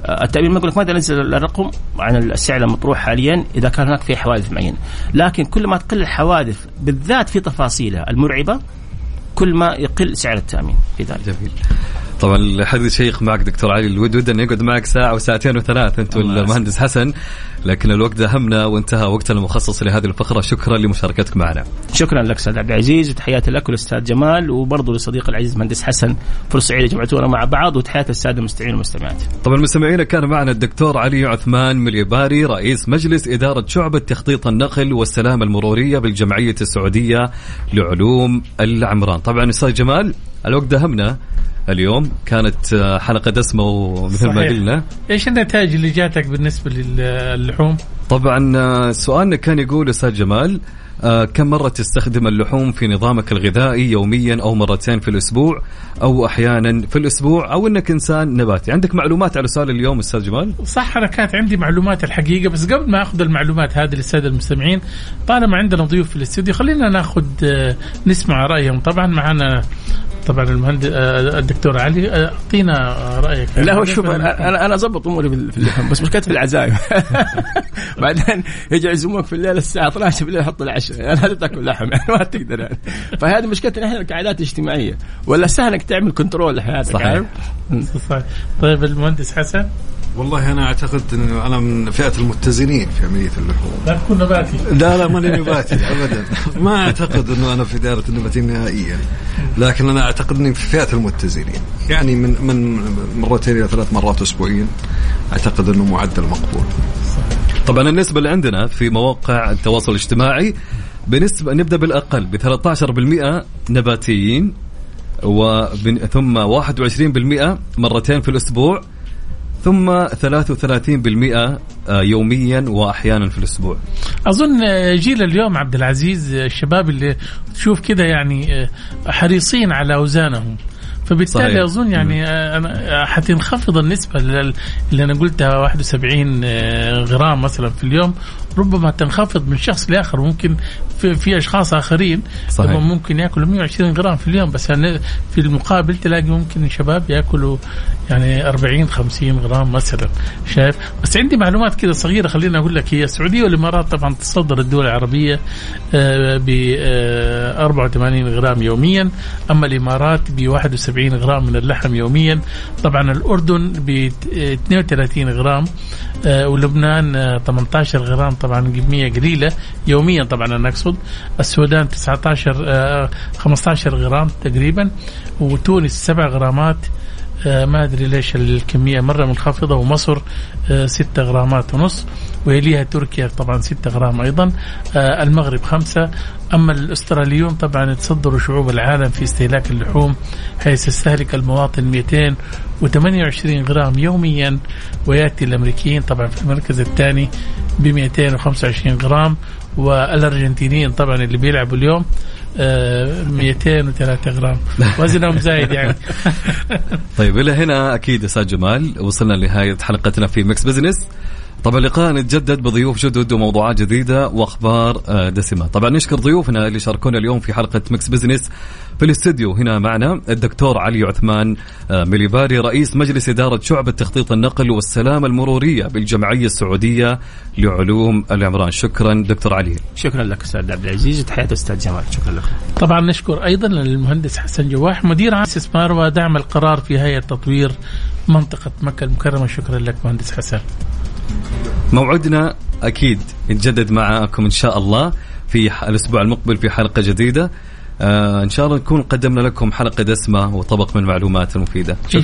آه، التأمين. ما أقول لك ما ننزل الرقم؟ عن السعر المطروح حاليا إذا كان هناك في حوادث معينة. لكن كل ما تقل الحوادث بالذات في تفاصيلها المرعبة كل ما يقل سعر التأمين في ذلك. جميل. طبعا الحديث شيق معك دكتور علي الود ود انه يقعد معك ساعة وساعتين وثلاث. انت والمهندس حسن. لكن الوقت أهمنا وانتهى وقتنا المخصص لهذه الفقرة. شكرا لمشاركتك معنا. شكرا لك أستاذ عبد العزيز وتحياتي لك والأستاذ جمال وبرضه لصديق العزيز مهندس حسن. فرصة سعيده جمعتونا مع بعض وتحياتي السادة المستمعين والمستمعات. طبعا مستمعينا كان معنا الدكتور علي عثمان مليباري رئيس مجلس إدارة شعبه تخطيط النقل والسلامه المرورية بالجمعية السعودية لعلوم العمران. طبعا أستاذ جمال الوقت دهمنا اليوم. كانت آه، حلقة دسمة ومثل ما. قلنا. إيش النتائج اللي جاتك بالنسبة للحوم؟ طبعا آه، سؤالنا كان يقول أستاذ جمال آه، كم مرة تستخدم اللحوم في نظامك الغذائي يوميا أو مرتين في الأسبوع أو أحيانا في الأسبوع أو أنك إنسان نباتي؟ عندك معلومات على سؤال اليوم أستاذ جمال؟ صح أنا كانت عندي معلومات الحقيقة بس قبل ما أخذ المعلومات هذه للسادة المستمعين طالما عندنا ضيوف في الاستوديو خلينا ناخذ آه، نسمع رأيهم. طبعا معنا طبعا المهندس آه، الدكتور علي آه، أعطينا رأيك. لا هو شوف أنا أنا أنا أظبط أموري في اللحم بس مشكلتي في العزايم. بعدين يجي يعزموك في الليل الساعة 12 بالليل يحط العشاء. يعني لازم تأكل لحم يعني ما تقدر يعني فهذه مشكلتنا إحنا كعادات اجتماعيه ولا سهل إنك تعمل كنترول لحياتك صحيح. عارف؟ صحيح. طيب المهندس حسن؟ والله أنا أعتقد انه أنا من فئة المتزنين في عمليه اللحوم. لا تكون نباتي. لا لا ماني نباتي ابدا. ما أعتقد إنه أنا في دائرة النباتيين نهائيا لكن أنا أعتقد إني في فئة المتزنين. يعني من من مرتين إلى ثلاث مرات اسبوعيا. أعتقد إنه معدل مقبول. طبعا النسبة اللي عندنا في مواقع التواصل الاجتماعي بنسبة نبدأ بالأقل ب 13% نباتيين وبن- ثم 21% مرتين في الأسبوع. ثم 33% آه، يوميا وأحيانا في الأسبوع. أظن جيل اليوم عبد العزيز الشباب اللي تشوف كذا يعني حريصين على أوزانهم. فبالتالي صحيح. أظن يعني أنا حتنخفض النسبة لل- اللي أنا قلتها 71 غرام مثلا في اليوم. ربما تنخفض من شخص لآخر ممكن في, في أشخاص آخرين صحيح. ممكن يأكلوا 120 غرام في اليوم بس أنا في المقابل تلاقي ممكن شباب يأكلوا يعني 40 50 غرام مثلا شايف؟ بس عندي معلومات كذا صغيرة خليني أقول لك هي. السعودية والإمارات طبعا تصدر الدول العربية ب 84 غرام يوميا أما الإمارات ب 71 غرام من اللحم يوميا. طبعا الأردن ب 32 غرام آه، ولبنان آه، 18 غرام طبعا كميه قليلة يوميا. طبعا أنا اقصد السودان 19 آه، 15 غرام تقريبا وتونس 7 غرامات آه، ما أدري ليش الكمية مرة منخفضة ومصر 6 غرامات ونص ويليها تركيا طبعا 6 غرام أيضا آه، المغرب خمسة. أما الأستراليون طبعا يتصدروا شعوب العالم في استهلاك اللحوم حيث يستهلك المواطن 228 غرام يوميا ويأتي الأمريكيين طبعا في المركز الثاني ب 225 غرام والأرجنتينيين طبعا اللي بيلعبوا اليوم آه، 203 غرام. وزنهم زايد يعني. طيب إلى هنا أكيد أستاذ جمال وصلنا لنهاية حلقتنا في Mix Business. طبعا لقاءنا يتجدد بضيوف جدد وموضوعات جديدة وأخبار آه، دسمة. طبعا نشكر ضيوفنا اللي شاركونا اليوم في حلقة Mix Business في الاستديو هنا معنا الدكتور علي عثمان آه، مليباري رئيس مجلس إدارة شعبة تخطيط النقل والسلامة المرورية بالجمعية السعودية لعلوم العمران. شكرا دكتور علي. شكرا لك أستاذ عبد العزيز وتحياتي أستاذ جمال. شكرا لكم طبعا نشكر أيضا للمهندس حسن جواح مدير عام استثمار ودعم القرار في هيئة تطوير منطقة مكة المكرمة. شكرا لك مهندس حسن. موعدنا أكيد يتجدد معاكم إن شاء الله في الأسبوع المقبل في حلقة جديدة. آه إن شاء الله نكون قدمنا لكم حلقة دسمة وطبق من المعلومات المفيدة. شكرا.